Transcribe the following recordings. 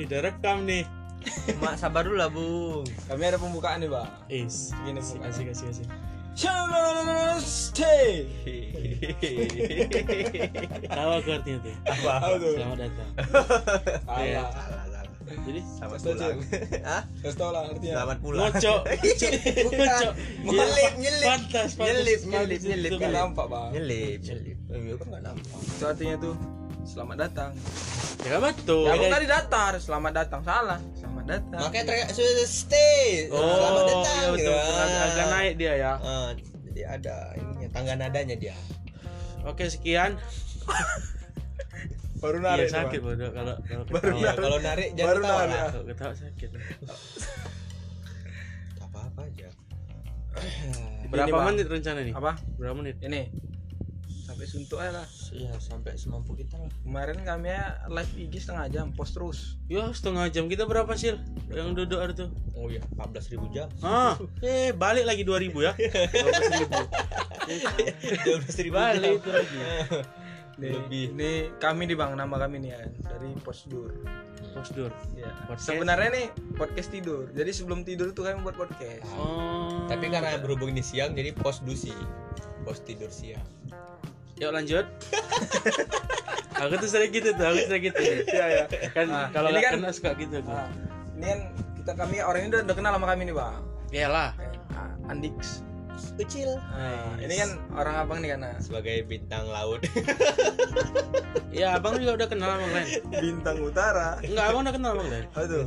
Tidak rekam nih. Mak sabar dulu lah, Bung. Kami ada pembukaan nih, Bang. Is. Gini, Kasih Bung. kasih kasih. kasih. Stay. Tahu aku artinya tuh. Apa? Selamat datang. Alah. Salah, salah. Jadi Selamat pulang. Hah? Kasih tau lah artinya. Selamat pulang. ngoco. Ngoco. Nyelip, nyelip. Pantas, pantas. Nyelip, nyelip, nyelip. kan. nampak, Bang. Nyelip, nyelip. Eh, kan nggak nampak. Itu artinya tuh selamat datang. Ya kan betul. Ya, Bang tadi datar, selamat datang. Salah. Selamat datang. Makanya teriak sudah stay. Oh, Selamat datang. iya betul. gitu. Agak, agak naik dia ya. Ah, jadi ada ininya tangga nadanya dia. Oke, sekian. baru Iya narik tuh, sakit bodoh kalau kalau Baru ketawa. Iya, kalau narik jangan Baru ketawa narik. Kalau ketawa sakit. Gak apa-apa aja. Berapa menit rencana nih? Apa? Berapa menit? Ini. Sampai suntuk aja lah. Iya, sampai semampu kita lah. Kemarin kami ya live IG setengah jam, post terus. Ya setengah jam kita berapa sih yang duduk ada tuh? Oh iya, 14.000 jam. Ah, eh balik lagi 2000 ya. 12.000 Balik jam. itu lagi. Nih, Lebih. Ini kami di Bang, nama kami nih ya, dari Postur. Postur. Ya. Podcast. Sebenarnya nih podcast tidur. Jadi sebelum tidur tuh kami buat podcast. Oh. Tapi karena berhubung ini siang jadi pos dusi. Pos tidur siang. Yuk lanjut. aku tuh sering gitu tuh, aku sering gitu. Iya ya. Kan Nah, kalau ini nggak kan- kena suka gitu tuh. Nah, ini kan kita kami orang ini udah, udah kenal sama kami nih bang. Iyalah. Ah, Andix. Kecil. Nah, ini kan orang abang nih karena Sebagai bintang laut. Ya, abang juga udah kenal sama Glenn. bintang utara. Enggak, abang udah kenal sama Glenn. Aduh.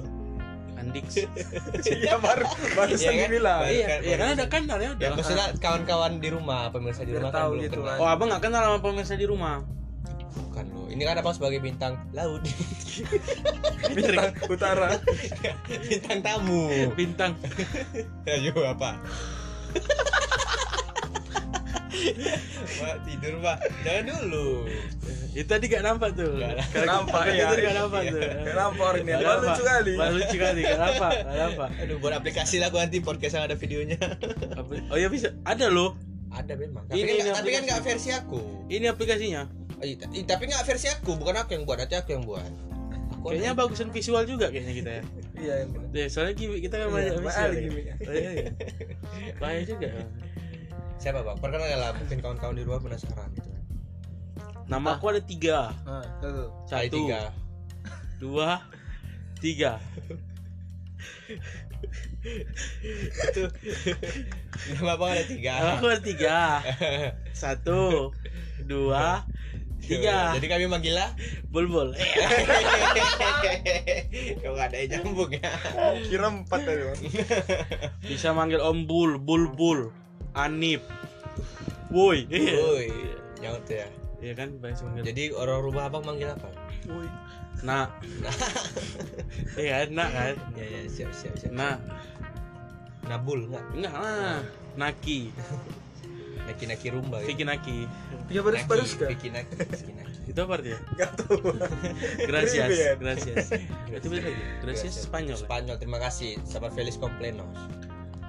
Andix. Iya baru baru Iya kan? bilang. Baru Iya, kan, iya kan udah kenal ya udah. Ya maksudnya kawan-kawan di rumah, pemirsa di rumah kan tahu belum gitu kenal. kan. Oh, abang nggak kenal sama pemirsa di rumah. Bukan lo. Ini kan abang sebagai bintang laut. Bintang utara. bintang tamu. Bintang. Ayo apa? Mak tidur pak, jangan dulu. Itu tadi gak nampak tuh. Kalau nampak, kita- ya. Itu gak nampak tuh. Gak nampak orang ini. Nampak. lucu kali. Wah, lucu kali. Gak nampak. Gak nampak. Aduh buat aplikasi lah aku nanti podcast yang ada videonya. Oh ya bisa. Ada loh. ada memang. Tapi Ini- kan tapi kan aplikasi. nggak versi aku. Ini aplikasinya. Oh, iya, i- tapi nggak versi aku, bukan aku yang buat, nanti aku yang buat. Aku Kayaknya ada- bagusan visual juga kayaknya kita ya. Iya. Deh, soalnya kita kan Iya, banyak banyak visual. ya. Oh, iya, iya. Bahaya juga. Siapa bang? Perkenalkan lah, mungkin kawan-kawan di luar penasaran gitu. Nama aku ada tiga. Nah, satu. Satu, tiga. dua, tiga. Itu nama abang ada tiga. Nama aku ada tiga. Satu, dua, tiga. Jadi kami manggilnya Bulbul. Kau nggak ada yang nyambung ya. Kira empat tadi bang. Bisa manggil Om Bul, Bulbul, Anip. Woi. Woi, nyaut ya. Iya kan, banyak sih manggil. Jadi orang rumah abang manggil apa? Woi. Nah. Iya, nak kan. Ya ya siap siap siap. Nah, Nabul nggak? enggak lah. Naki, Naki naki rumba. ya? Vicky Naki. Tiga baris baris kan? Naki naki Naki naki. Itu apa artinya? Gak tahu. Gracias, Trivia. gracias. Itu beda lagi. Gracias Spanyol. kan? Spanyol terima kasih. Sabar Feliz Complenos.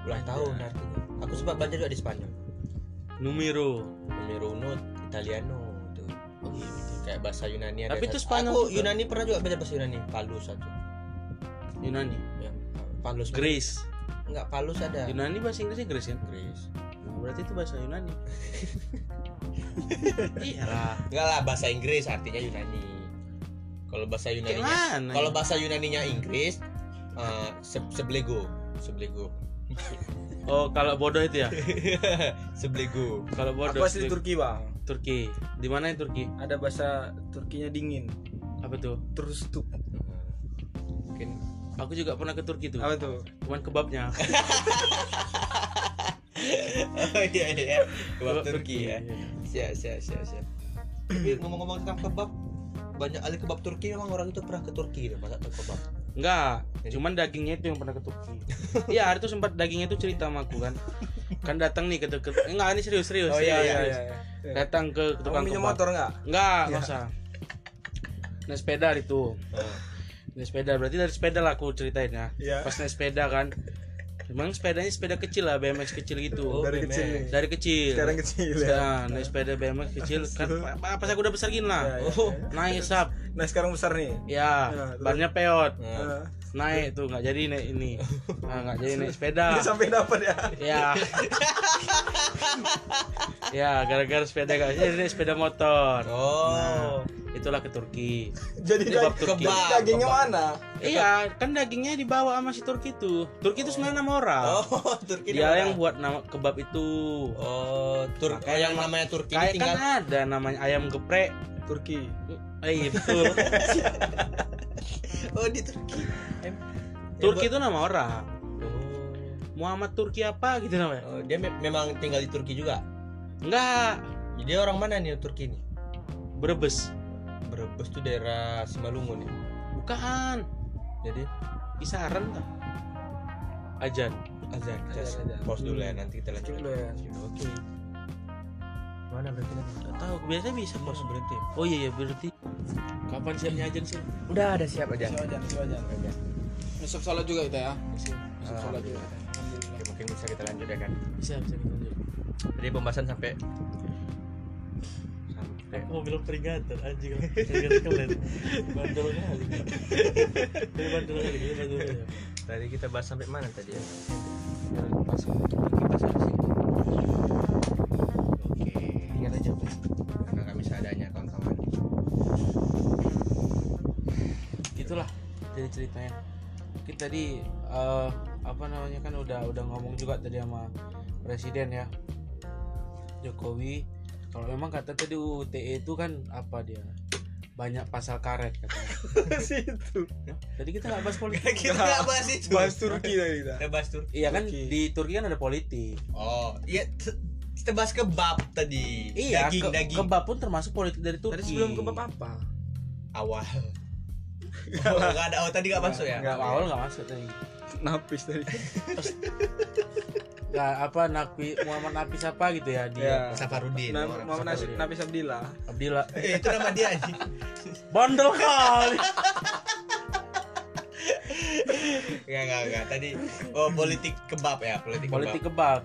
Ulang tahun artinya. Aku sempat belajar juga di Spanyol. Numero. Numero uno Italiano tuh. Oh iya betul. Kayak bahasa Yunani ada. Tapi itu Spanyol Aku juga. Yunani pernah juga belajar bahasa Yunani. Palus satu. Yunani. Ya, Palus. Grace. Enggak Palus ada. Yunani bahasa Inggrisnya Grace kan? Grace. Nah, berarti itu bahasa Yunani. Iyalah. Enggak lah bahasa Inggris artinya Yunani. Kalau bahasa Yunaninya Gimana? kalau bahasa Yunaninya Inggris eh, se- seblego, seblego. Oh, kalau bodoh itu ya? seblego. Kalau bodoh. Aku asli Turki bang. Turki. Di mana yang Turki? Ada bahasa Turkinya dingin. Apa tuh? Terus tuh. Mungkin Aku juga pernah ke Turki tuh. Apa tuh? Cuman kebabnya. Oh iya iya. Kebab Kebab Turki ya. iya. Siap siap siap siap. Tapi ngomong-ngomong tentang kebab, banyak ahli kebab Turki memang orang itu pernah ke Turki gitu, masak kebab. Enggak, Jadi- cuman dagingnya itu yang pernah ke Turki. Iya, hari itu sempat dagingnya itu cerita sama aku kan. Kan datang nih ke, ke enggak ini serius serius. Oh iya serius, iya serius. iya. iya. Datang ke Kamu tukang punya kebab. motor nggak? Enggak, Iya. enggak usah. Naik sepeda itu. Oh. Naik sepeda berarti dari sepeda lah aku ceritain ya. Iya. Pas naik sepeda kan Memang sepedanya sepeda kecil lah, BMX kecil gitu. Oh, dari BMX. kecil nih. Dari kecil. Sekarang kecil ya. Nah, naik sepeda BMX kecil kan pa- pas aku udah besar gini Ya, lah. ya, Oh. ya. Naik sap. Nah sekarang besar nih. Ya, Ya, bannya peot. Nah, Naik tuh nggak jadi naik ini. Nah, nggak jadi naik sepeda. ini sampai dapat ya. Ya. ya, gara-gara sepeda gak jadi naik sepeda motor. Oh. Itulah ke Turki. Jadi Kebab dag- Turki. Jadi dagingnya Kebab. mana? Iya, kan dagingnya dibawa sama si Turki itu. Turki itu sebenarnya nama orang. Oh, Turki Dia yang buat nama kebab itu. Oh, Tur Makanya yang nama- namanya Turki Kayak ini tinggal kan ada namanya ayam geprek. Turki. Eh, iya betul. Oh, di Turki. Em- Turki ya, itu nama orang. Oh. Muhammad Turki apa gitu namanya? Oh, dia me- memang tinggal di Turki juga. Enggak, Jadi dia orang mana nih Turki nih? Brebes. Brebes tuh daerah Simalungun nih. Bukan. Jadi Kisaran tak? Ajan. azan. Pause dulu ya, nanti kita Lanjut lanjut. dulu ya. Oke. Mana berarti tahu, biasanya bisa Pause bos. berhenti. Oh iya iya berarti. Kapan siapnya ajan sih? Udah ada siap aja. Siap aja, siap aja. Besok sholat juga kita ya. Besok sholat juga. kita. Mungkin bisa kita lanjut ya kan. Bisa bisa dilanjut. Jadi pembahasan sampai sampai Mau bilang peringatan anjing peringatan kalian. Bandel kali. Ini bandel kali, bandel kali. tadi kita bahas sampai mana tadi ya? Pas sih. Oke. ingat aja. Karena kami seadanya kawan-kawan. itulah jadi ceritanya kita tadi eh, apa namanya kan udah udah ngomong juga tadi sama presiden ya Jokowi kalau memang kata tadi UTE itu kan apa dia banyak pasal karet katanya Situ. tadi kita nggak bahas politik Kita nggak bahas itu. Bahas Turki tadi kita. Kita bahas Turki. iya kan Turki. di Turki kan ada politik Oh, iya kita bahas kebab tadi. iya daging, ke- daging. kebab pun termasuk politik dari Turki Tadi sebelum kebab apa? awal. Oh, nggak ada. Oh, tadi nggak masuk ya? nggak awal nggak masuk tadi Napis tadi. nggak apa Napi Muhammad Nafis apa gitu ya dia Ya. Safarudin. Nah, orang Muhammad. Nafis Nafis Abdillah. Abdillah Eh, itu nama dia anjing. bandel kali Enggak, enggak, enggak. Tadi oh politik kebab ya, politik, politik kebab.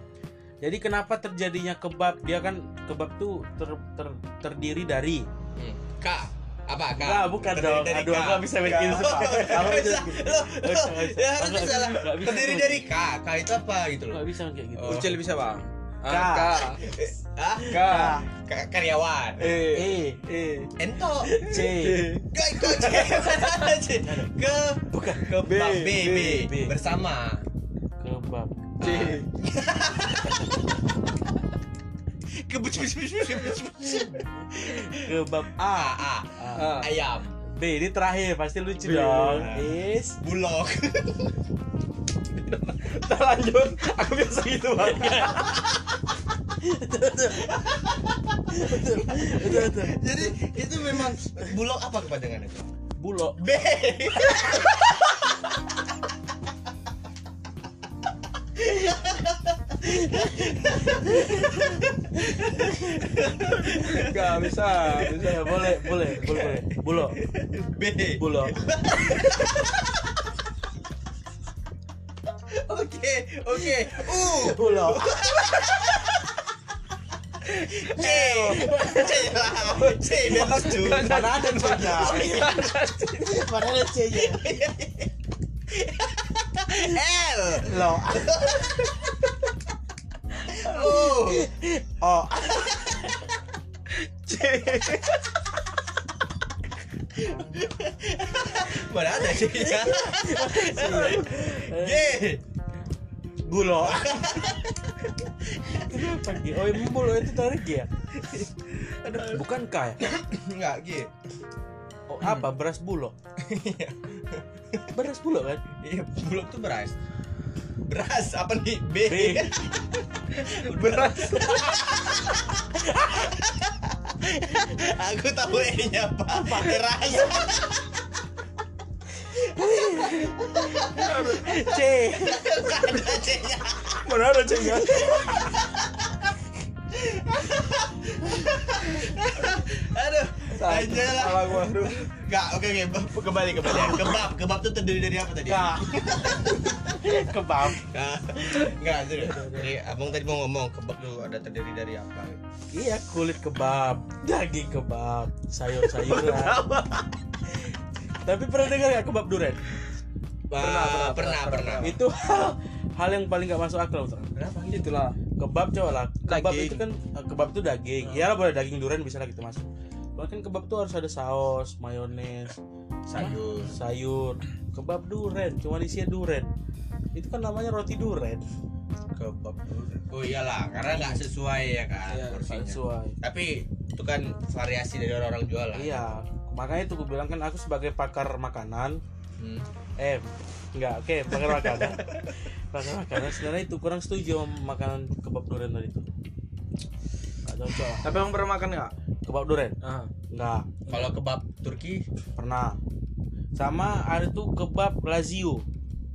Jadi kenapa terjadinya kebab? Dia kan kebab tuh ter, ter- terdiri dari kebab. Hmm. K. K? Enggak, bukan Terdiri dong. dari Aduh, K. aku bisa bikin K. Aku nggak nggak bisa. bisa. Ya harus bisa. Terdiri dari K. K itu apa gitu loh? Enggak bisa kayak gitu. Oh. Ucil bisa, Bang? K. Ah, Ah, K. K. K- karyawan. E. E. Ento. C, Kok kok C? Ke bukan kebab B, B, B, B. bersama. kebab. C. Bus bus. Kebab A, A. A. Ah. Ayam. B ini terakhir pasti lucu B. dong. Is. Bulog. Kita lanjut. Aku biasa gitu, Bang. Betul, betul. Jadi itu memang bulog apa kepanjangannya? Bulog. B. Enggak bisa. Bisa. Boleh, boleh, boleh, boleh. Bulog. B. Bulog. Oke, oke. U. Bulog. C. C lah. C biar lucu. Mana ada C-nya? Mana ada C-nya? L. Lo. U. Oh. Mana ada C nya? G. Gulo. Kenapa G? Oh, emang bulo itu dari G ya? Bukan K ya? Enggak, G. Oh, apa? Beras bulo. Beras bulo kan? Iya, bulog tuh beras. Beras apa nih? B. B. Beras. Aku tahu E-nya apa. Beras. C. Ada C-nya. Mana ada cengga? Aduh. Aja lah. Salah gua. Aduh. Enggak, oke oke, kembali kembali. Kebab, kebab tuh terdiri dari apa tadi? Kebab Enggak, serius. Jadi abang tadi mau ngomong kebab tuh ada terdiri dari apa? iya kulit kebab daging kebab sayur-sayuran tapi pernah dengar nggak kebab duren Pernah, pernah, pernah. itu hal hal yang paling gak masuk akal. Kenapa? itulah. kebab coba lah kebab Daging. itu kan eh, kebab itu daging ya lah boleh daging duren bisa lah kita masuk Kalau kan kebab tuh harus ada saus mayones Sayur. sayur kebab duren cuma isinya duren itu kan namanya roti duren Kebab Oh iyalah, karena nggak sesuai ya kan Iya, porsinya. sesuai Tapi itu kan variasi dari orang-orang jualan. iya makanya itu gue bilang kan aku sebagai pakar makanan Hmm. eh enggak oke pakar makanan pakar makanan sebenarnya itu kurang setuju sama makanan kebab duren tadi itu cocok Tapi emang pernah makan nggak? kebab duren Ah. enggak Kalau kebab Turki, pernah sama ada tuh kebab lazio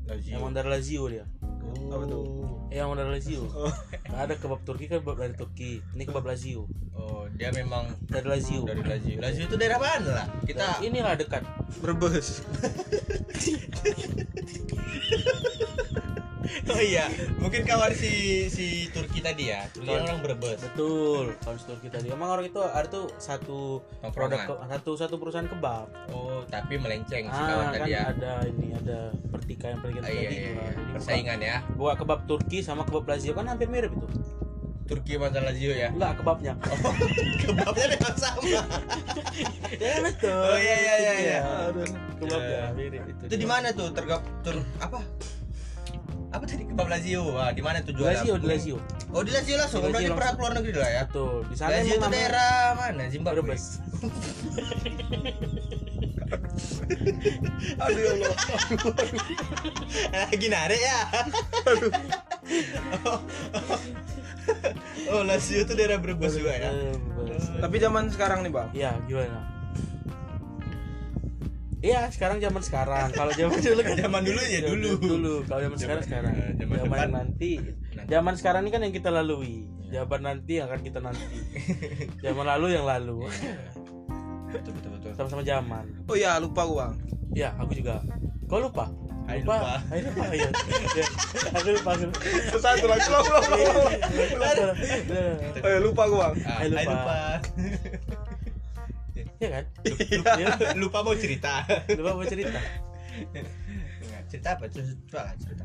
Lazio. emang dari lazio dia Apa tuh? Eh, emang dari lazio Nggak ada kebab Turki kan kebab dari Turki ini kebab lazio Oh, dia memang dari lazio dari Lazio. Lazio itu daerah mana lah? Kita inilah dekat Brebes. Oh iya, mungkin kawan si si Turki tadi ya. Turki Kawan. orang Brebes. betul kalau Turki tadi emang orang itu ada tuh satu produk satu satu perusahaan kebab Oh, tapi melenceng si kawan ah kan tadi ya. ada ini ada pertikaian pertikaian Ah, iya, tadi iya, iya. Persaingan ya. buka, buka kebab Turki sama kebab Lazio kan hampir mirip itu Turki sama Lazio ya. enggak kebabnya Kebabnya memang sama. ya betul Oh iya iya iya. iya. Aduh. kebabnya Ya. mirip itu Itu di mana tuh? Tergap tur apa? Apa tadi kebab Lazio? Ah, di mana tuh jualan? Lazio di Lazio Oh, di Lazio langsung. Di Lazio Berarti keluar negeri lah ya. betul di sana Lazio itu daerah mana? Zimbabwe. Brebes Aduh ya Allah. Lagi narik ya. oh, Lazio itu daerah Brebes juga ya. Brebes. Tapi zaman sekarang nih, Bang. Iya, gimana? Iya, sekarang zaman sekarang. Kalau zaman dulu kan Zaman dulu ya dulu. Dulu, kalau zaman sekarang Zaman- sekarang. eh, zaman Zaman depan. nanti. Nanti. Zaman sekarang ini kan yang kita lalui. Zaman nanti yang akan kita nanti. Zaman lalu yang lalu. Betul betul betul. Sama-sama zaman. Oh iya, lupa gua. Iya, aku juga. Kau lupa? Hai, lupa. Hai lupa. Ya, Aku lupa. Lupa. Satu lagi, belum, belum, belum. Oh iya, lupa gua, Bang. Ah, Hai, lupa. Iya kan? Lupa, lupa mau cerita. Lupa mau cerita. Cerita apa? Cerita, coba lah, cerita.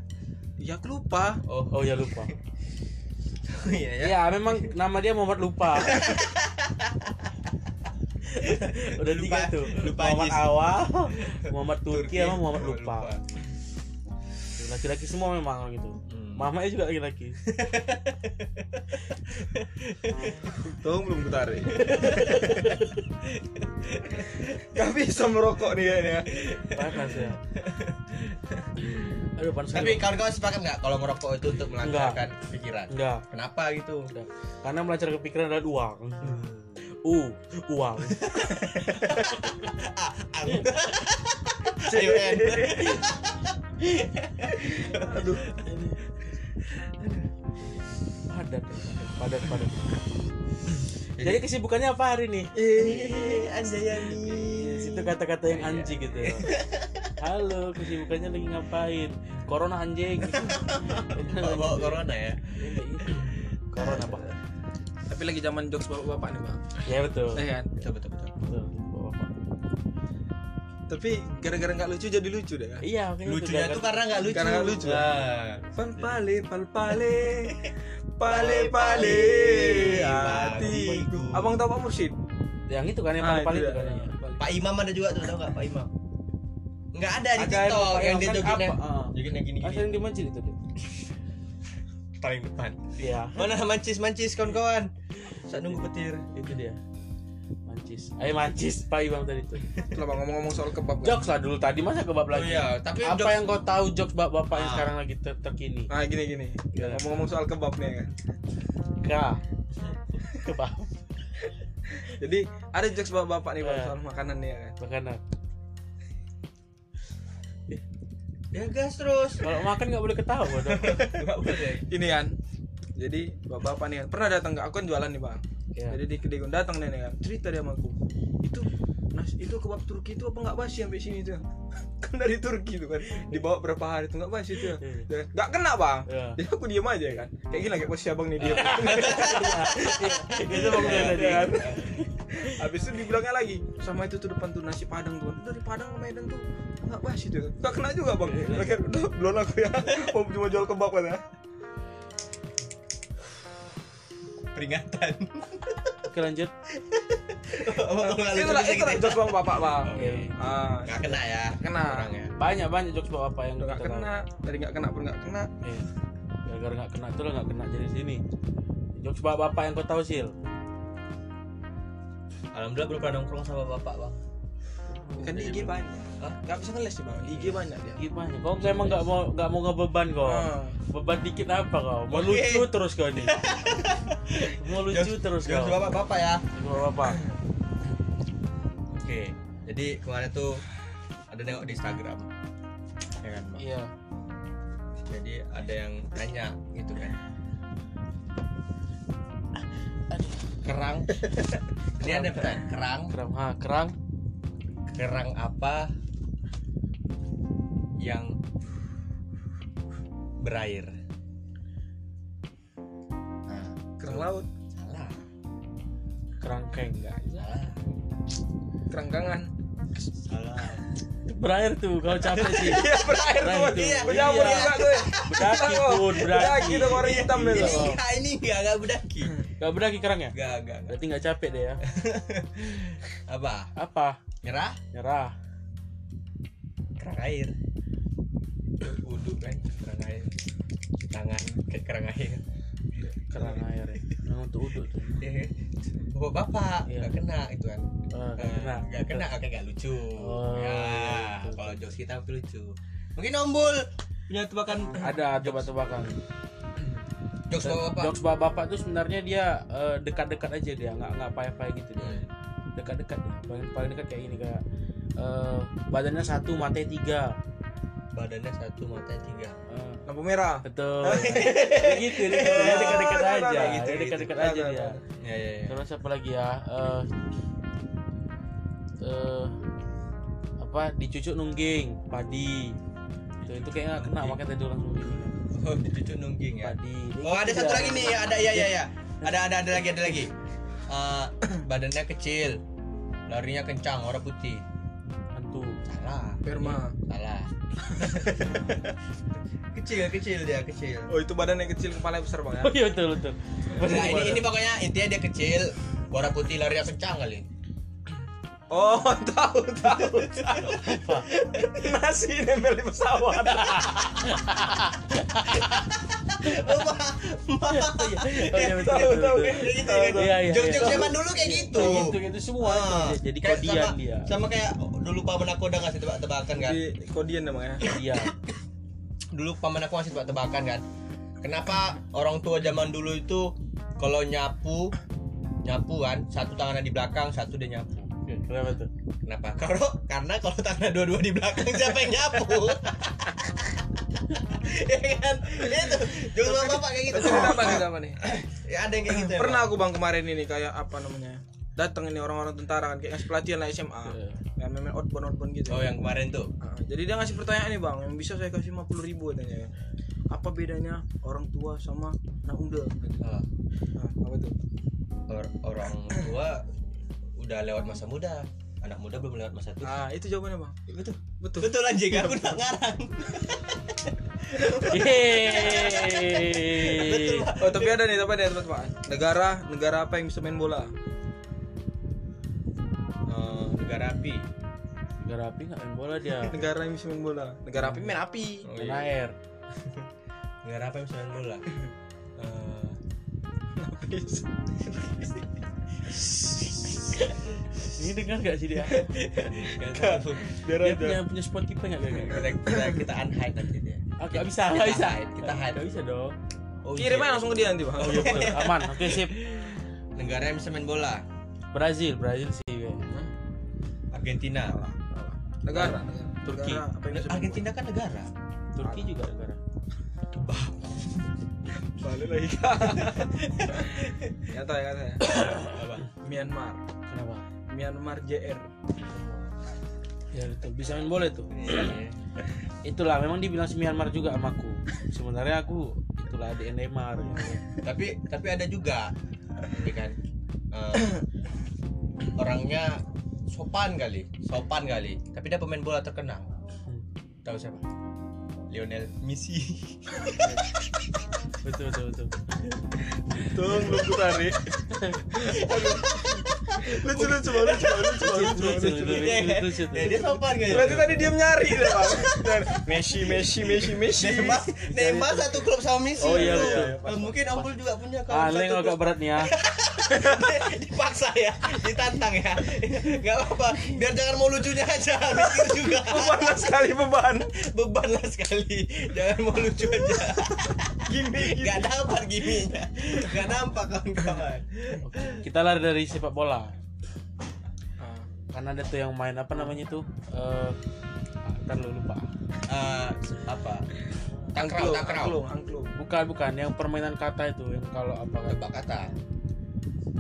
Ya aku lupa. Oh, Oh ya lupa. iya ya. Ya memang nama dia Muhammad lupa. Udah Lupa- tiga tuh. lupa Muhammad awal, Muhammad Turki, sama Muhammad Oh, lupa. Laki-laki semua memang gitu. Hmm. Mamanya juga laki-laki. Tuh belum ketarik. Gak bisa merokok nih kayaknya. Panas ya. Aduh panas. Tapi sekali. kawan-kawan sepakat nggak kalau merokok itu untuk melancarkan pikiran? enggak, Kenapa gitu? enggak. Karena melancarkan pikiran adalah uang. Uh, uang. Ayo, En. Aduh. Padat, padat, padat. Jadi kesibukannya apa hari ini? Eh, Anjayani. Itu kata-kata yang anjing gitu. Halo, kesibukannya lagi ngapain? Corona anjing. Bawa bawa corona ya. Corona apa? Tapi lagi zaman jokes bapak-bapak nih, Bang. Ya betul. Eh kan? Betul betul betul. Betul, Bapak. Tapi gara-gara nggak lucu jadi lucu deh kan? Iya. Lucunya tuh karena nggak lucu. Karena nggak lucu. Nah. Pal pale pal pale pale pale hatiku. Abang tahu Pak Mursyid? yang itu kan yang Ah, paling-paling itu kan. ya. Pak Imam ada juga tuh, tau nggak Pak Imam? Nggak ada di Ada TikTok yang Imam dia apa? Ah. Joginnya Ah, gini-gini. sering di masjid itu dia. Paling depan. Iya, Mana mancis-mancis kawan-kawan? Saat nunggu petir. itu dia. Mancis. Ayo mancis Pak Imam tadi tuh. Bang ngomong-ngomong soal kebab? Jokes lah dulu tadi masa kebab Oh lagi. iya, tapi Apa jokes- yang kau tahu jokes bapak-bapak yang Ah. sekarang lagi ter terkini? Nah gini gini. Ngomong-ngomong soal kebab nih kan. Kah. Kebab. Jadi ada jokes bapak-bapak nih Bang Eh. soal makanan nih ya kan. Makanan. Ya gas terus. Kalau makan nggak boleh ketawa dong. Nggak boleh. Ini kan. Jadi bapak-bapak nih kan pernah datang ke aku kan jualan nih Bang. Iya. jadi di kedai datang nenek kan cerita dia sama aku. Itu nas itu kebab Turki itu apa nggak basi sampai sini tuh kan dari Turki itu kan dibawa berapa hari itu nggak basi tuh Iya. Nggak kena bang. Iya. jadi aku diem aja kan. Kayak gini kayak posisi abang nih dia itu ya kan habis itu dibilangnya lagi sama itu tuh depan tuh nasi padang tuh. Dari Padang ke Medan tuh nggak basi tuh. Nggak kena juga bang. Akhir belum aku ya. Mau cuma jual kebab kan ya peringatan oke lanjut oh, oh, bisa itulah gitu. jos bang bapak bang Oke. ah nggak kena ya Kena. orang ya banyak banyak jokes bapak apa yang nggak tahu. kena dari nggak kena pun nggak kena Iya. gara-gara nggak kena itu lah nggak kena jadi sini jokes bapak bapak yang kau tahu sil alhamdulillah belum pernah nongkrong sama bapak bang kan di IG banyak. Hah? nggak bisa ngeles sih bang. IG banyak dia. Gimana kau kau emang nggak mau nggak mau ngebeban kau Ah. beban dikit apa kau mau Oke. lucu terus kau nih mau lucu terus kau Jokes bapak bapak ya. Jokes bapak oke jadi kemarin tuh ada nengok di Instagram. Ya kan bang? Iya. Jadi ada yang nanya gitu kan. Kerang. Ini ada pertanyaan kerang? Kerang ha kerang kerang apa yang berair nah, kerang laut salah kerang keng enggak salah kerangkangan salah berair tuh kau capek sih iya berair tuh. Iya. berjamur Iya. juga tuh Bedaki pun, bedaki. bedaki tuh warna hitam deh ini tuh enggak ini enggak enggak bedaki Gak berdaki kerang ya? enggak enggak enggak. Berarti nggak capek deh ya. apa Apa? Nyerah Nyerah. kerang air uduk kan kerang air tangan kayak kerang air Kerang air ya. Memang untuk uduk tuh. Eh, bapak bapak Iya. nggak kena itu kan Ah, nggak Eh, kena. nggak kena oke nggak lucu Oh, ya iya, kalau jokes kita hampir lucu mungkin ombul punya tebakan Ada tebak-tebakan. jokes bapak Jokes bapak tuh sebenarnya dia eh, dekat-dekat aja dia, nggak nggak payah-payah gitu dia. Dekat-dekat dia. Paling paling dekat kayak gini kayak eh, badannya satu, matanya tiga. badannya satu matanya tiga Eh, lampu merah betul. Kayak gitu, dia gitu. Dekat-dekat Nah, aja. nah, gitu, Dia gitu. dekat-dekat Nah, aja nah, dia. nah. ya ya ya Terus apa lagi ya? Eh eh, apa dicucuk nungging, padi. Itu itu kayak nggak kena Nungging. makanya tadi langsung gini kan. oh dicucuk nungging ya Padi. oh ada Gitu satu ya. lagi nih ada ya ya ya ada ada ada lagi ada lagi Eh, badannya kecil larinya kencang warna putih. Hantu. salah. Perma. salah. Kecil kecil dia kecil. Oh itu badannya kecil kepala besar bang ya? Oh iya betul betul. Nah, ini ini pokoknya intinya dia kecil warna putih larinya kencang kali oh tahu tahu tahu nasi nempel di pesawat iya betul. Tahu, tahu? Kayak gitu, gitu. Iya iya. jok-jok iya. zaman dulu kayak gitu Kayak gitu gitu semua itu Ah, dia. jadi kayak kodian sama, dia. sama kayak dulu paman aku udah ngasih tebak-tebakan kan di kodian emang ya Iya. dulu paman aku ngasih tebak-tebakan kan kenapa orang tua zaman dulu itu kalau nyapu nyapu kan satu tangannya di belakang satu dia nyapu Kenapa tuh? kenapa? Kalau karena kalau tangannya dua-dua di belakang siapa yang nyapu ya kan? Itu jokes bapak bapak kayak gitu. Cerita apa cerita apa nih? Ya ada yang kayak gitu ya, pernah aku bang kemarin ini kayak apa namanya? Datang ini orang-orang tentara kan kayak ngasih pelatihan lah SMA Iya. kayak main outbound outbound gitu. Oh yang kemarin tuh. Ah, jadi dia ngasih pertanyaan nih bang. Yang bisa saya kasih 50 ribu katanya. Apa bedanya orang tua sama anak muda? Ah, nah, apa tuh? Or- orang tua udah lewat masa muda. Anak muda belum lewat masa tua. Ah itu jawabannya bang. Betul. Betul. Betul anjing. Aku udah ngarang. Yeay. betul Pak. oh tapi ada nih apa nih tempat pak negara negara apa yang bisa main bola? Eh, negara api. Negara api nggak main bola dia. negara yang bisa main bola. Negara api main api. Oh, Main iya. air. negara apa yang bisa main bola? Eh, Ini dengar nggak sih dia? Dia punya punya Spotify nggak gak? kita, kita, kita unhide nanti dia Ah, nggak bisa, Kita bisa. hide, kita hide. Nggak bisa dong. oh, kirim iya. aja langsung ke dia nanti bang Oh iya betul. Aman. Oke sip. negara yang bisa main bola Brazil, Brazil sih. kayaknya. Argentina negara negara Turki. Negara Argentina kan negara Turki juga negara. balik lagi nyata ya kata ya Myanmar kenapa Myanmar JR ya itu. Bisa main bola itu. Iya. itulah memang dibilang si Myanmar juga sama aku. Sebenarnya aku itulah di Neymar. Tapi tapi ada juga. Ini kan? Eh, orangnya sopan kali. Sopan kali. Tapi dia pemain bola terkenal. Hmm. tahu siapa? Lionel Messi. Betul betul betul. Ku tarik lucu lucu banget lucu lucu lucu lucu, lucu lucu. Iya, lucu. Tuh. iya, dia sopan kali berarti tadi dia nyari deh bang. Dan Messi Messi Messi Messi. Neymar Neymar satu klub sama Messi. Oh, iya, betul. Eh, mungkin Ampul juga punya kalau satu agak berat nih ya. Dipaksa ya. Ditantang ya. Nggak apa biar jangan mau lucunya aja mikir juga. Beban lah sekali beban. Beban lah sekali. Jangan mau lucu aja. Gini gini. Nggak dapat giminya. Nggak nampak kawan-kawan. Kita lari dari sepak bola karena ada tuh yang main apa namanya tuh? Eh ah, ntar lu lupa. Eh, apa? Angklung angklung angklung. Bukan bukan. Yang permainan kata itu yang kalau apa tebak kata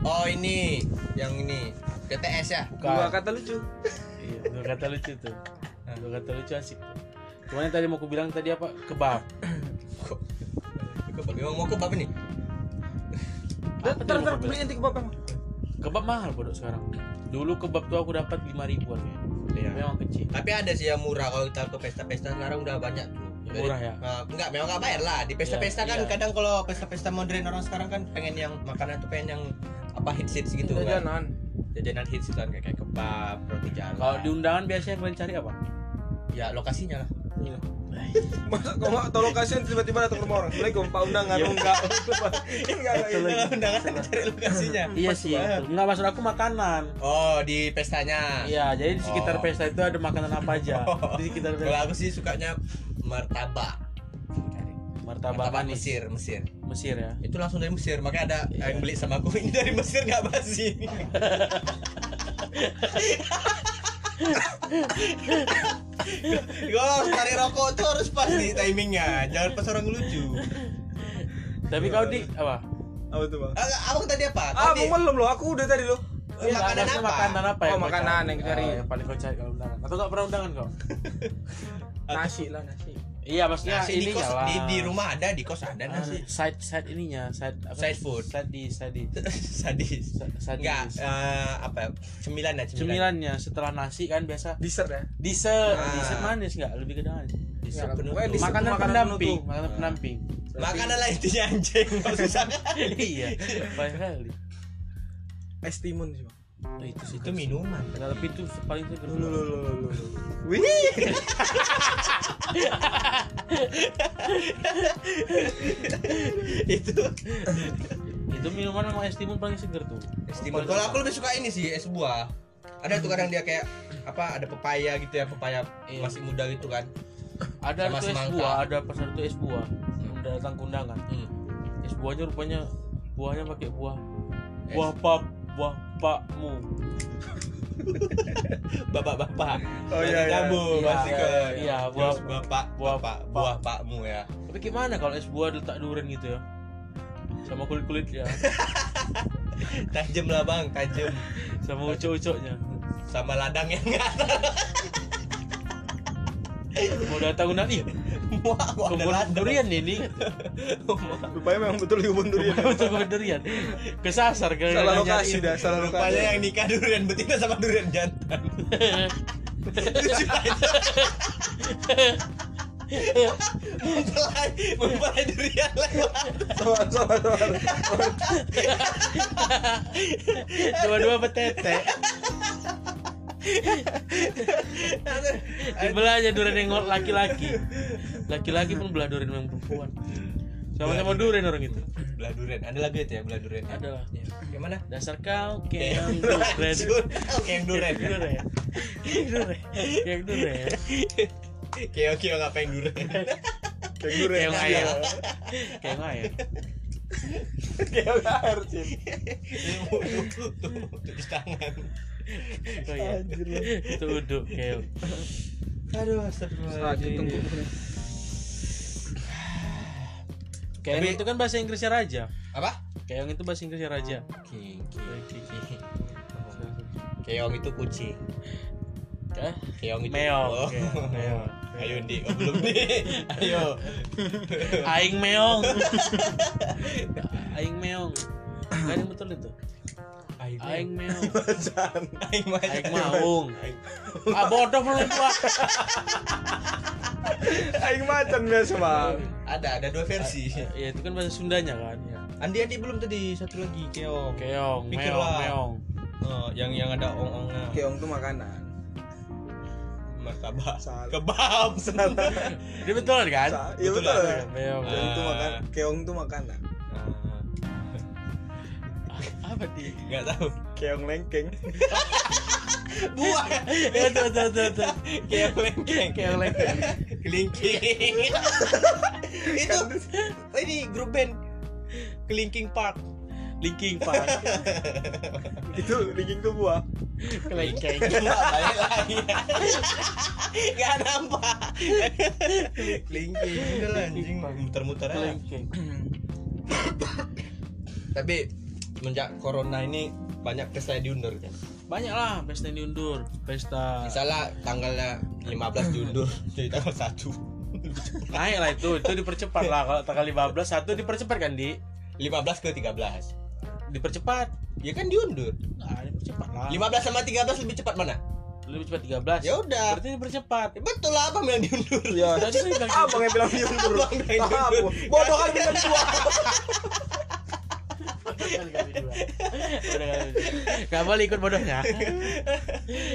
oh ini. Yang ini. TTS ya? Dua bukan kata lucu. Iya dua kata lucu tuh. Dua kata lucu asik tuh. Cuman yang tadi mau aku bilang tadi apa? Kebab. Kebab? Memang mau kebab nih ntar ntar beli inti kebab emang. Kebab mahal bodoh sekarang dulu kebab tuh aku dapat lima ribuan ya. Iya. memang kecil. Tapi ada sih yang murah kalau kita ke pesta-pesta sekarang udah banyak tuh. Jadi, Murah ya? eh, enggak memang enggak bayar lah. Di pesta-pesta Iya, kan iya. kadang kalau pesta-pesta modern orang sekarang kan pengen yang makanan tuh pengen yang apa hits hits gitu kan. Jajanan. Jajanan hits kan kayak, kayak kebab roti jalan. Kalau di undangan biasanya kalian cari apa? Ya lokasinya lah masa kau nggak tahu lokasinya tiba-tiba datang rumah orang? Assalamualaikum pak undangan Iya. enggak. Enggak enggak. Kalau undangan cari lokasinya. Iya sih. Itu. nggak maksud aku makanan. Oh di pestanya. Iya jadi di sekitar Oh. pesta itu ada makanan apa aja. Di sekitar kalau pesta aku sih sukanya martabak. Martabak martabak Mesir Mesir. Mesir ya? Itu langsung dari Mesir makanya ada Iya. yang beli sama aku. Ini dari Mesir nggak basi Gue harus tarik rokok tuh harus pas nih timingnya. Jangan pas orang lucu. Tapi kau di apa? Apa tuh bang? Abang tadi apa? Ah tadi belum loh aku udah tadi loh. Eh, makanan maksudnya apa? makanan apa Oh, yang kau makanan cari? yang cari. Ah, yang paling kau cari kalau undangan. Atau nggak pernah undangan kau? Nasi lah nasi iya maksudnya nasi di ini kos di, di rumah ada di kos ada Ah, nasi side side ininya side apa? Side food. side di side di sadis sadis. enggak eh, apa ya, cemilan ya cemilan. Cemilannya setelah nasi kan biasa. Dessert ya? Dessert. Ah. dessert manis nggak? Lebih ke manis Dessert penutup. makanan makanan pendamping makanan pendamping. Makanan lah intinya anjing. Susah iya banyak kali. Es timun sih bang oh, itu sih itu minuman. Tapi itu paling seger lu lu lu lu wih! Itu. Itu minuman sama es timun paling seger tuh. Es timun. kalau aku lebih suka ini sih es buah. Ada tuh kadang dia kayak apa ada pepaya gitu ya pepaya Iya. masih muda gitu kan. Ada tuh es buah ada pasar tuh es buah. Udah datang ke undangan hmm. es buahnya rupanya buahnya pakai buah. Es. buah pap buah pakmu bapak-bapak. Oh, iya, iya. kamu Iya, pasti ke iya, buah- Terus bapak buah- bapak buah pakmu ya. Tapi gimana kalau es buah letak durian gitu ya? Sama kulit kulitnya tajam lah bang tajam. Sama ucok-ucoknya sama ladang yang nggak mau datang undangan wah wah, ada kebun ladang durian ini. Rupanya memang betul di kebun durian. betul kebun durian. Kesasar kan salah lokasi dah salah rupanya lokasi yang nikah durian betina sama durian jantan. Lucu aja mempelai mempelai durian lewat sabar sabar sabar. Dua-dua betete dibelahnya durian yang laki-laki laki-laki pun belah durian yang perempuan sama-sama durian orang itu belah durian ada lagu itu ya belah durian ya? ada lah Ya. gimana dasar kau kayak Kayak durian kayak durian Kayak durian Kayak durian Kayak durian kayak oke ngapain durian kayak durian Kayak ayam Kayak ayam kayak air sih tuh tulis tangan Oh iya Itu uduk Kayak aduh astagfirullahaladzim tengkuk Keong Tapi- itu kan bahasa Inggrisnya raja. apa Keong itu bahasa Inggrisnya raja. king king king keong itu kucing Kah? keong itu Meong. Oh. Keong, meong. ayo di oh, belum nih ayo Aing meong. Aing meong. Kan yang betul itu. Aing meong. aing macan. Aing maung. Ah bodoh menurut gua. Aing macan biasa bang. ada ada dua versi Ya itu kan bahasa Sundanya kan. Ya. Andi Andi belum tadi satu lagi keong Keong, meong, Pikirlah. meong. Oh, yang yang ada ong-ongnya Keong tuh makanan. martabak Salah. kebab Dia betul kan? Sa- Iya Betul betul. lah. Meong. Keong tuh Ah. makan. Keong tuh makanan. Apa di? nggak tahu Keong lengkeng. buah Ya tuh tuh tuh tuh. keong lengkeng Keong lengkeng. kelingking itu ini grup band kelingking park Linking Park. Itu linking tuh buah. Kelengkeng. Nggak, balik lagi nggak nampak kelingking udah lah anjing muter-muter aja Kelengkeng. tapi semenjak corona ini banyak pesta yang diundur kan Banyak lah pesta yang diundur. Pesta misalnya tanggalnya 15 diundur jadi tanggal 1 naik lah itu, itu dipercepat lah kalau tanggal 15 satu dipercepat kan di 15 ke 13 dipercepat. ya kan diundur Nah, dipercepat lah. 15 sama 13 lebih cepat mana Lebih cepat 13. ya udah Berarti dipercepat. Ya betul lah abang bilang diundur Ya. Tadi saya bilang. Abang yang bilang diundur. Abang yang diundur. Bodoh kan bilang dua. Kali kali dua. Udah kali dua. Gak boleh ikut bodohnya.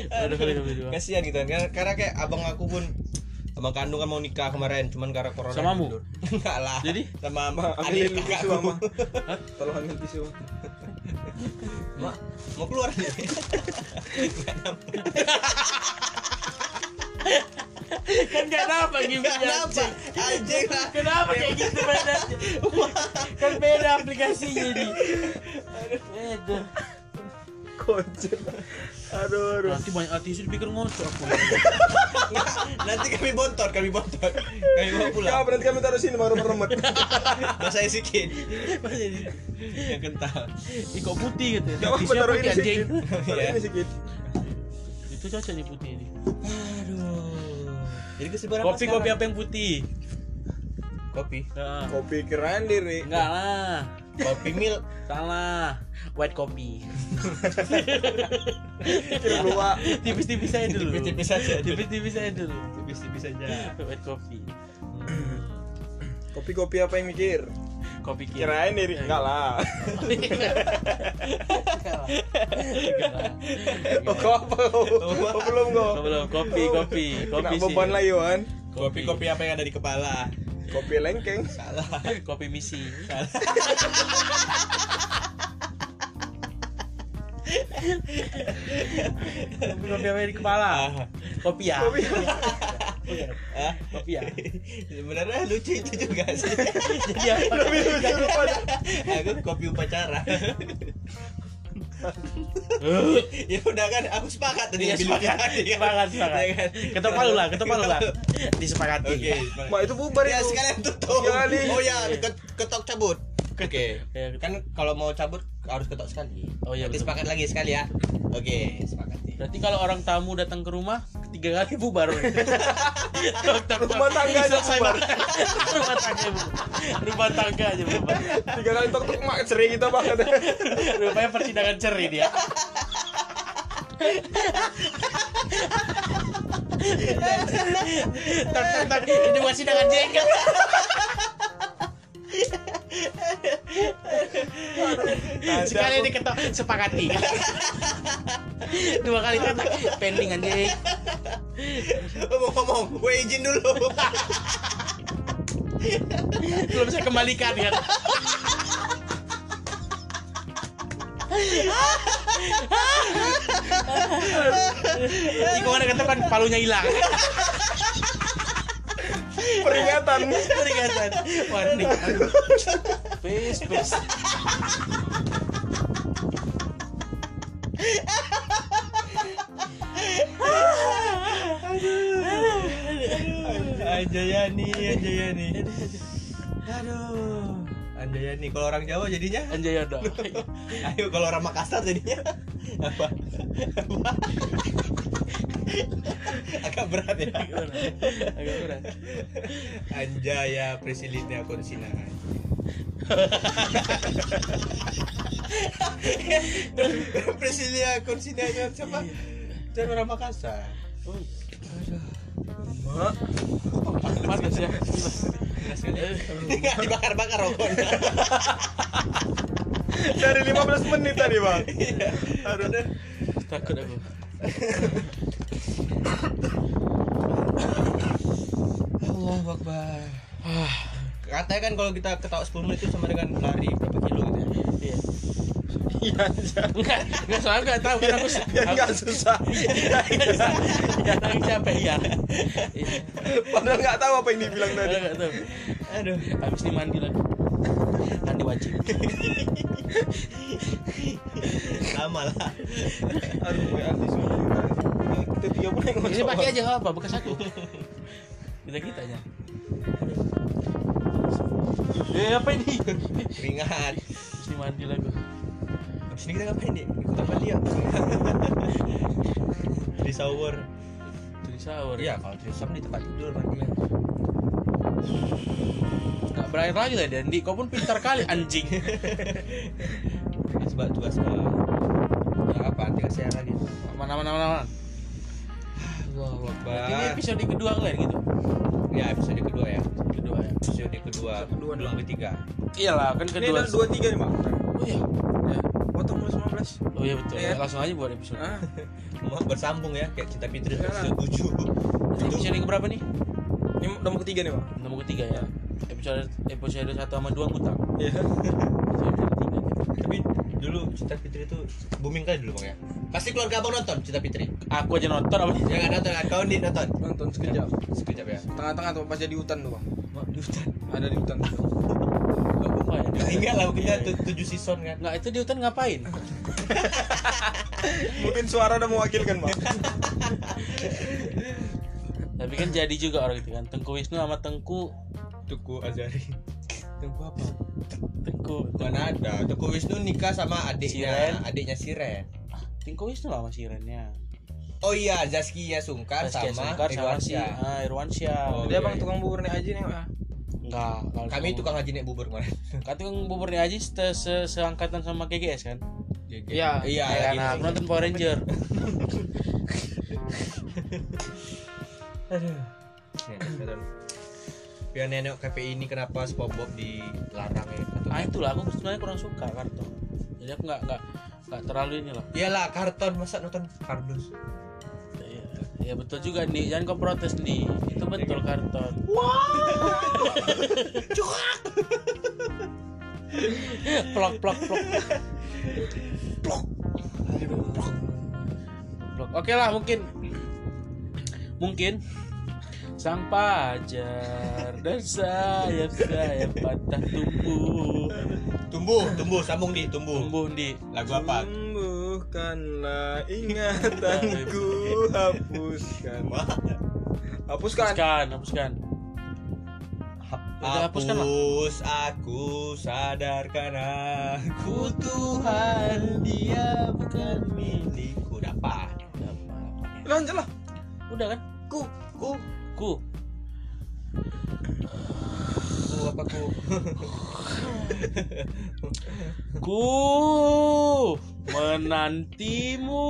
Bodoh kali kali dua. kasihan gitu kan karena, kayak abang aku pun abang kandung kan mau nikah kemarin cuman karena corona Samamu? diundur. enggak lah Jadi? sama Ma, adik ambilin tisu mama. Tolong ambil tisu. Ma, mau keluar nih kan gak dapat gimmicknya. kenapa anjing lah Kenapa kayak gitu beda? kan beda aplikasinya di. Beda. Kocak. Aduh, aduh. Nanti banyak artis dipikir ngocok aku. nanti kami bontot kami bontot kami bawa Ya, pulang berarti kami taruh sini baru meremet. saya sikit yang kental Ih kok putih gitu. Apa-apa Artisnya taruh putih, ini sedikit. Taruh Iya. ini sedikit. Itu cocok nih putih ini. aduh jadi kesebaran Kopi kopi apa yang putih? Kopi Nah, Kopi keren diri. enggak lah. kopi milk Salah. White coffee. Kira luar. Tipis-tipis aja dulu. Tipis-tipis aja. Tipis-tipis aja dulu. tipis-tipis aja White coffee. Kopi-kopi apa yang mikir? Kopi kira. Kirain diri enggak lah. Oh, kau apa? Oh, belum kau. belum kopi kopi kopi sih. beban lagi, Wan. kopi kopi apa yang ada di kepala Kopi lengkeng. salah kopi misi. salah kopi kopi apa di kepala? Kopi ya. Kopi. Hah? Kopi ya. sebenarnya lucu itu juga sih Jadi apa? Lebih lucu aku kopi upacara ya udah kan aku sepakat tadi ngambil sepakat, sepakat, sepakat. Ya kan? Ketok palu lah, ketok palu lah. Disepakati. oke Mak itu bubar ya itu. sekalian tutup Sekali. oh ya ket- ketok cabut oke Ya, kan kalau mau cabut harus ketok sekali Oh, iya, sepakat lagi sekali ya oke sepakat Berarti kalau orang tamu datang ke rumah tiga kali bubar. Tok, tok, tok. Rumah tangga aja bubar. Rumah tangga bu. Rumah tangga aja bubar. Tiga kali tok tok mak sering kita banget. Rupanya persidangan cerai dia. tak tak tak ini masih dengan jengkel sekali diketok sepakati dua kali ketok pending anjing ngomong-ngomong gue izin dulu belum saya kembalikan kan Iko ada ketepan palunya hilang. Peringatan. Peringatan. Warning. Peace, peace. Ajayani Ajayani Aduh. Anjayani kalau orang Jawa jadinya Anjay ada. Ayo kalau orang Makassar jadinya apa? Apa? Agak berat ya. Agak berat. Anjaya Priscilina Konsina. Priscilina Konsina nya siapa? Dan orang Makassar. Oh, Mak, panas ya. Dibakar-bakar rokoknya. dari 15 menit tadi bang Aduh. Takut aku. Allah Akbar. Katanya kan kalau kita ketawa 10 menit itu sama dengan lari berapa kilo gitu ya. Iya. iya Enggak, enggak soalnya enggak tahu kan aku. ya nggak susah Ya lagi capek ya. Iya. padahal nggak tahu apa yang dibilang tadi Enggak tahu. Aduh. Habis ini mandi lagi. Mandi wajib. Sama lah. aduh gue anti kita tiga pun yang Ini pakai aja nggak apa bekas aku. Kita kita aja. Eh apa ini? Ringan. Ini mandi lagi. Habis ini kita ngapain nih? Ikut apa dia? di shower. Dari sahur. Iya, kalau di shower di tempat tidur mandi. Enggak berair lagi lah Dandi. Kau pun pintar kali anjing. Asbak tugas. Ya apa? Tinggal share lagi. Mana mana mana. mana. Allah Berarti ini episode kedua kalian gitu. Ya episode kedua ya. Kedua ya. Episode kedua. Episode kedua belum ketiga. Iyalah kan ini kedua. ada dua tiga nih bang Oh iya. ya potong mulai 19 Oh iya betul. Iya. Langsung aja buat episode. ah Mau bersambung ya kayak cinta Fitri Ya. episode tujuh. Ini episode yang keberapa nih? ini nomor ketiga nih bang Nomor ketiga ya. Episode episode satu sama dua ngutang. iya Episode ketiga. Tapi dulu cinta Fitri itu booming kali dulu bang ya. Pasti keluarga abang nonton cinta Fitri. Aku aja nonton apa? Ya nggak nonton kan? Kau di nonton. nonton sekejap Sekejap ya. tengah-tengah tuh pas jadi hutan tuh bang Mak di hutan. ada di hutan tuh Enggak lumayan. Nggak ingat lah mungkinnya tu- tujuh season kan. Enggak itu di hutan ngapain? mungkin suara udah mewakilkan bang Tapi kan jadi juga orang itu kan. Tengku Wisnu sama Tengku Tuku Azari. Tengku apa? Tengku Mana ada? Tuku Wisnu nikah sama adiknya, Siren. adiknya Siren. Tengku Wisnu lah masih Rennya. Oh iya, Zaskia Sungkar Saskia sama Sungkar sama si Irwansyah. ah, Irwansyah. Oh, dia iya, bang iya. tukang bubur nih aja nih ah Enggak, Kami tukang haji naik bubur kemarin. Kan tukang buburnya aja se, se seangkatan sama GGS kan? Iya. Iya, Ya, lagi. nah, aku nonton Power Ranger. Aduh. Biar nenek KPI ini kenapa SpongeBob dilarang ya? Atau Ah itulah aku sebenarnya kurang suka karton. Jadi aku nggak nggak nggak terlalu ini loh. Iyalah karton masa nonton kardus. Iya, iya betul juga nih. Jangan kau protes nih. Itu betul karton. plok plok plok. Plok. Plok. Plok. Oke lah mungkin mungkin sang pajar dan sayap sayap patah tumbuh. Tumbuh, tumbuh, sambung di, tumbuh. tumbuh di. Lagu apa? Tumbuhkanlah ingatanku hapuskan. Hapuskan. Hapuskan hapuskan. Hapuskan. Hapus aku sadarkan aku. Tuhan dia bukan milikku. Dapat lanjut lah. Udah kan? Ku ku ku. Ku apa ku? Ku menantimu.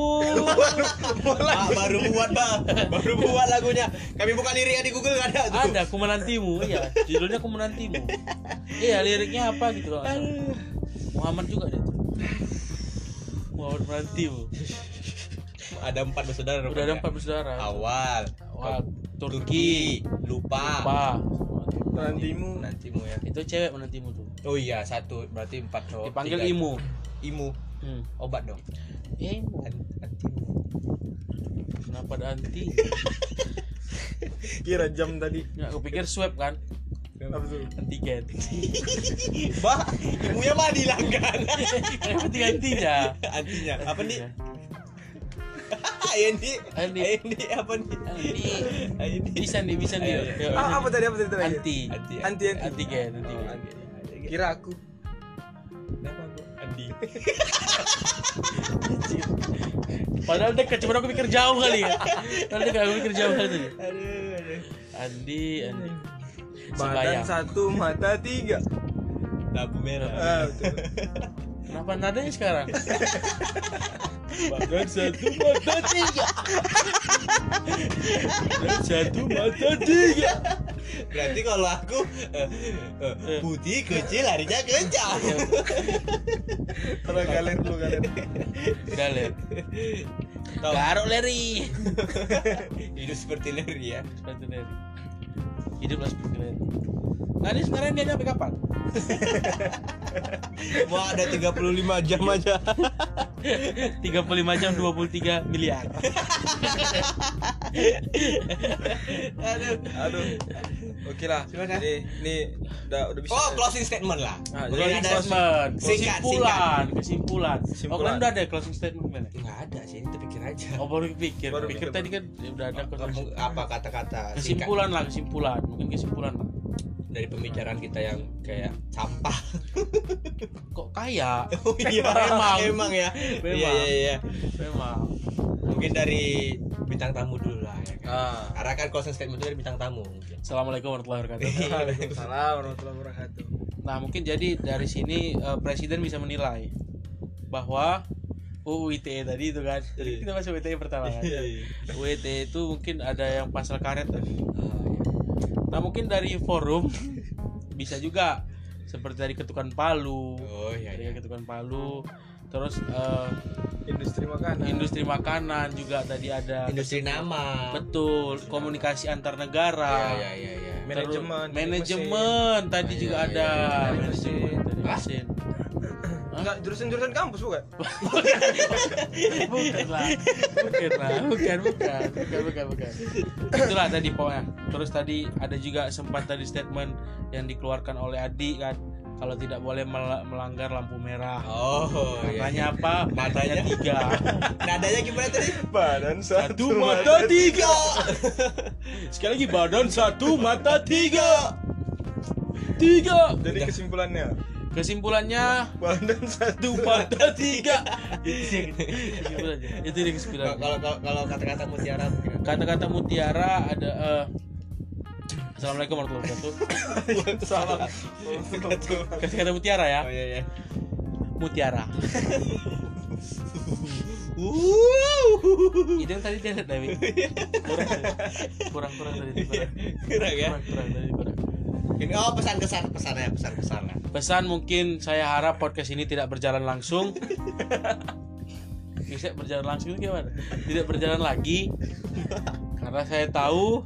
Ah, baru buat bang. Baru buat lagunya. Kami buka liriknya di Google nggak ada tuh. Ada ku menantimu. Iya judulnya ku menantimu. Iya liriknya apa gitu loh Muhammad juga deh tuh. Muhammad menantimu ada empat bersaudara udah ada empat bersaudara. Awal. Wah, Turki. Lupa, apa nantimu. Nantimu ya. Itu cewek menantimu tuh. Oh iya satu. Berarti empat cowok. Dipanggil tiga. imu. Imu. Hmm. obat dong. Ya imu. An- antimu kenapa ada anti? Kira jam tadi. Nggak aku pikir swab kan? Antigen. Bah imunya mah dilanggan kenapa antinya antinya. Apa nih Antinya. Andi Andi. Andi apa nih Andi. Andi Bisa nih, bisa nih. Ah, apa tadi apa tadi tadi? Anti. Anti Anti anti. Antigen, antigen. anti. Kira aku. Kenapa aku Andi Padahal dekat, cuma aku pikir jauh kali ya. Padahal dekat, aku pikir jauh kali tadi. aduh aduh Andi, Andi. Badan Sebayang. satu, mata tiga. lampu merah Ah, betul. Kenapa nadanya sekarang? Badan satu mata tiga. Badan satu mata tiga. berarti kalau aku eh, eh, putih kecil larinya kencang Kalau kalian dulu kalian. Udah ler. Tahu, Garuk leri. hidup seperti Larry ya Seperti leri. Hiduplah seperti leri. Nah ini sekarang dia nyampe kapan? mau ada 35 jam aja 35 jam 23 miliar. aduh Aduh. Oke lah. Silakan. Jadi ini udah udah bisa. oh closing statement lah Ah, Belum jadi ada Statement, Singkat, kesimpulan, kesimpulan. Oh Kesimpulan. kalian udah ada closing statement kan? nggak ada sih ini terpikir aja Oh baru pikir, Baru pikir pikir, tadi kan udah ada closing apa kata-kata singkat kesimpulan lah kesimpulan mungkin kesimpulan lah dari pembicaraan kita yang kayak sampah. Kok kaya? Oh iya Memang. emang ya. Memang. iya iya iya. Memang. Mungkin dari bintang tamu dulu lah ya kan. Ah. karena kan closing statement itu dari bintang tamu mungkin. Assalamualaikum warahmatullahi wabarakatuh. Waalaikumsalam warahmatullahi wabarakatuh. nah mungkin jadi dari sini eh, presiden bisa menilai bahwa UU ITE tadi itu kan. Jadi kita masuk ITE pertama kan. UU ITE itu mungkin ada yang pasal karet tadi nah mungkin dari forum bisa juga seperti dari ketukan Palu. Oh iya iya. dari ketukan Palu. Terus eh, Industri makanan. industri makanan juga tadi ada industri nama. Betul komunikasi antar negara. Iya iya iya Terus Manajemen, manajemen tadi Iya, juga iya, ada. iya, iya. manajemen mesin Enggak, jurusan-jurusan kampus bukan? bukan lah. Bukan lah. Bukan bukan. Bukan bukan bukan. Itulah tadi pokoknya. Terus tadi ada juga sempat tadi statement yang dikeluarkan oleh Adi kan. Kalau tidak boleh mel- melanggar lampu merah. Oh iya makanya apa? Matanya tiga. Nadanya gimana tadi? Badan satu mata tiga. Sekali lagi badan satu mata tiga. Tiga. Jadi Udah. kesimpulannya kesimpulannya badan satu. Mata tiga. Itu kesimpulannya itu dia kesimpulannya kalau kalau kata-kata mutiara kata-kata mutiara ada eh, assalamualaikum warahmatullahi wabarakatuh. Salam. kata-kata mutiara ya? Oh iya iya. Mutiara. Itu yang tadi dia lihat Dewi. Kurang kurang kurang tadi kurang. Kurang ya? kurang kurang tadi kurang Ini oh pesan kesan pesan ya pesan kesan lah. pesan mungkin saya harap podcast ini tidak berjalan langsung. Bisa berjalan langsung gimana? Tidak berjalan lagi. Karena saya tahu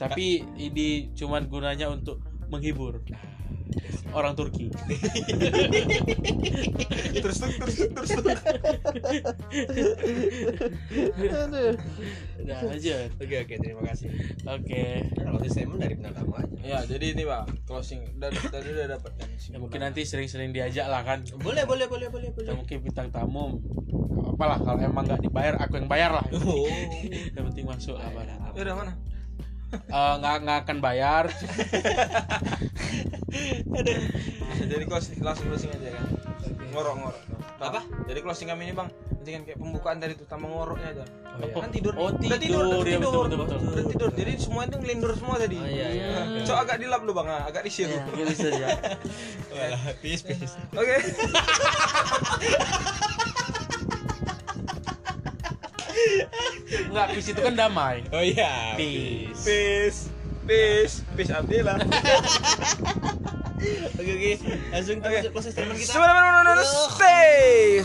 tapi ini cuman gunanya untuk menghibur orang Turki Terus tuh, terus tuh, terus tuh. udah aja Oke oke terima kasih. oke Kalau statement dari bintang tamu aja. Ya, jadi ini Pak, closing dan tadi udah dapat kan. ya, mungkin nanti sering-sering diajak lah kan Boleh boleh boleh boleh boleh. mungkin bintang tamu apalah kalau emang nggak dibayar aku yang bayar lah Oh. yang penting masuk lah. Ya udah mana? Eh, nggak nggak akan bayar Jadi closing langsung closing aja kan. Ngorok ngorok. Apa? Jadi closing kami ini Bang, nanti kan kayak pembukaan tadi tuh tambah ngoroknya aja. Oh, iya. Kan tidur. Oh, Udah tidur, udah ya, betul, betul, betul. Udah tidur. Jadi semua itu ngelindur semua tadi. Oh, iya, iya. Nah, So agak dilap lu Bang, ah, agak di ya, mungkin bisa ya Walah, peace peace. Oke. nggak peace itu kan damai Oh iya. Peace. Peace. Peace. Peace Abdillah. Oke oke. Langsung kita masuk proses statement kita. Sebenarnya stay.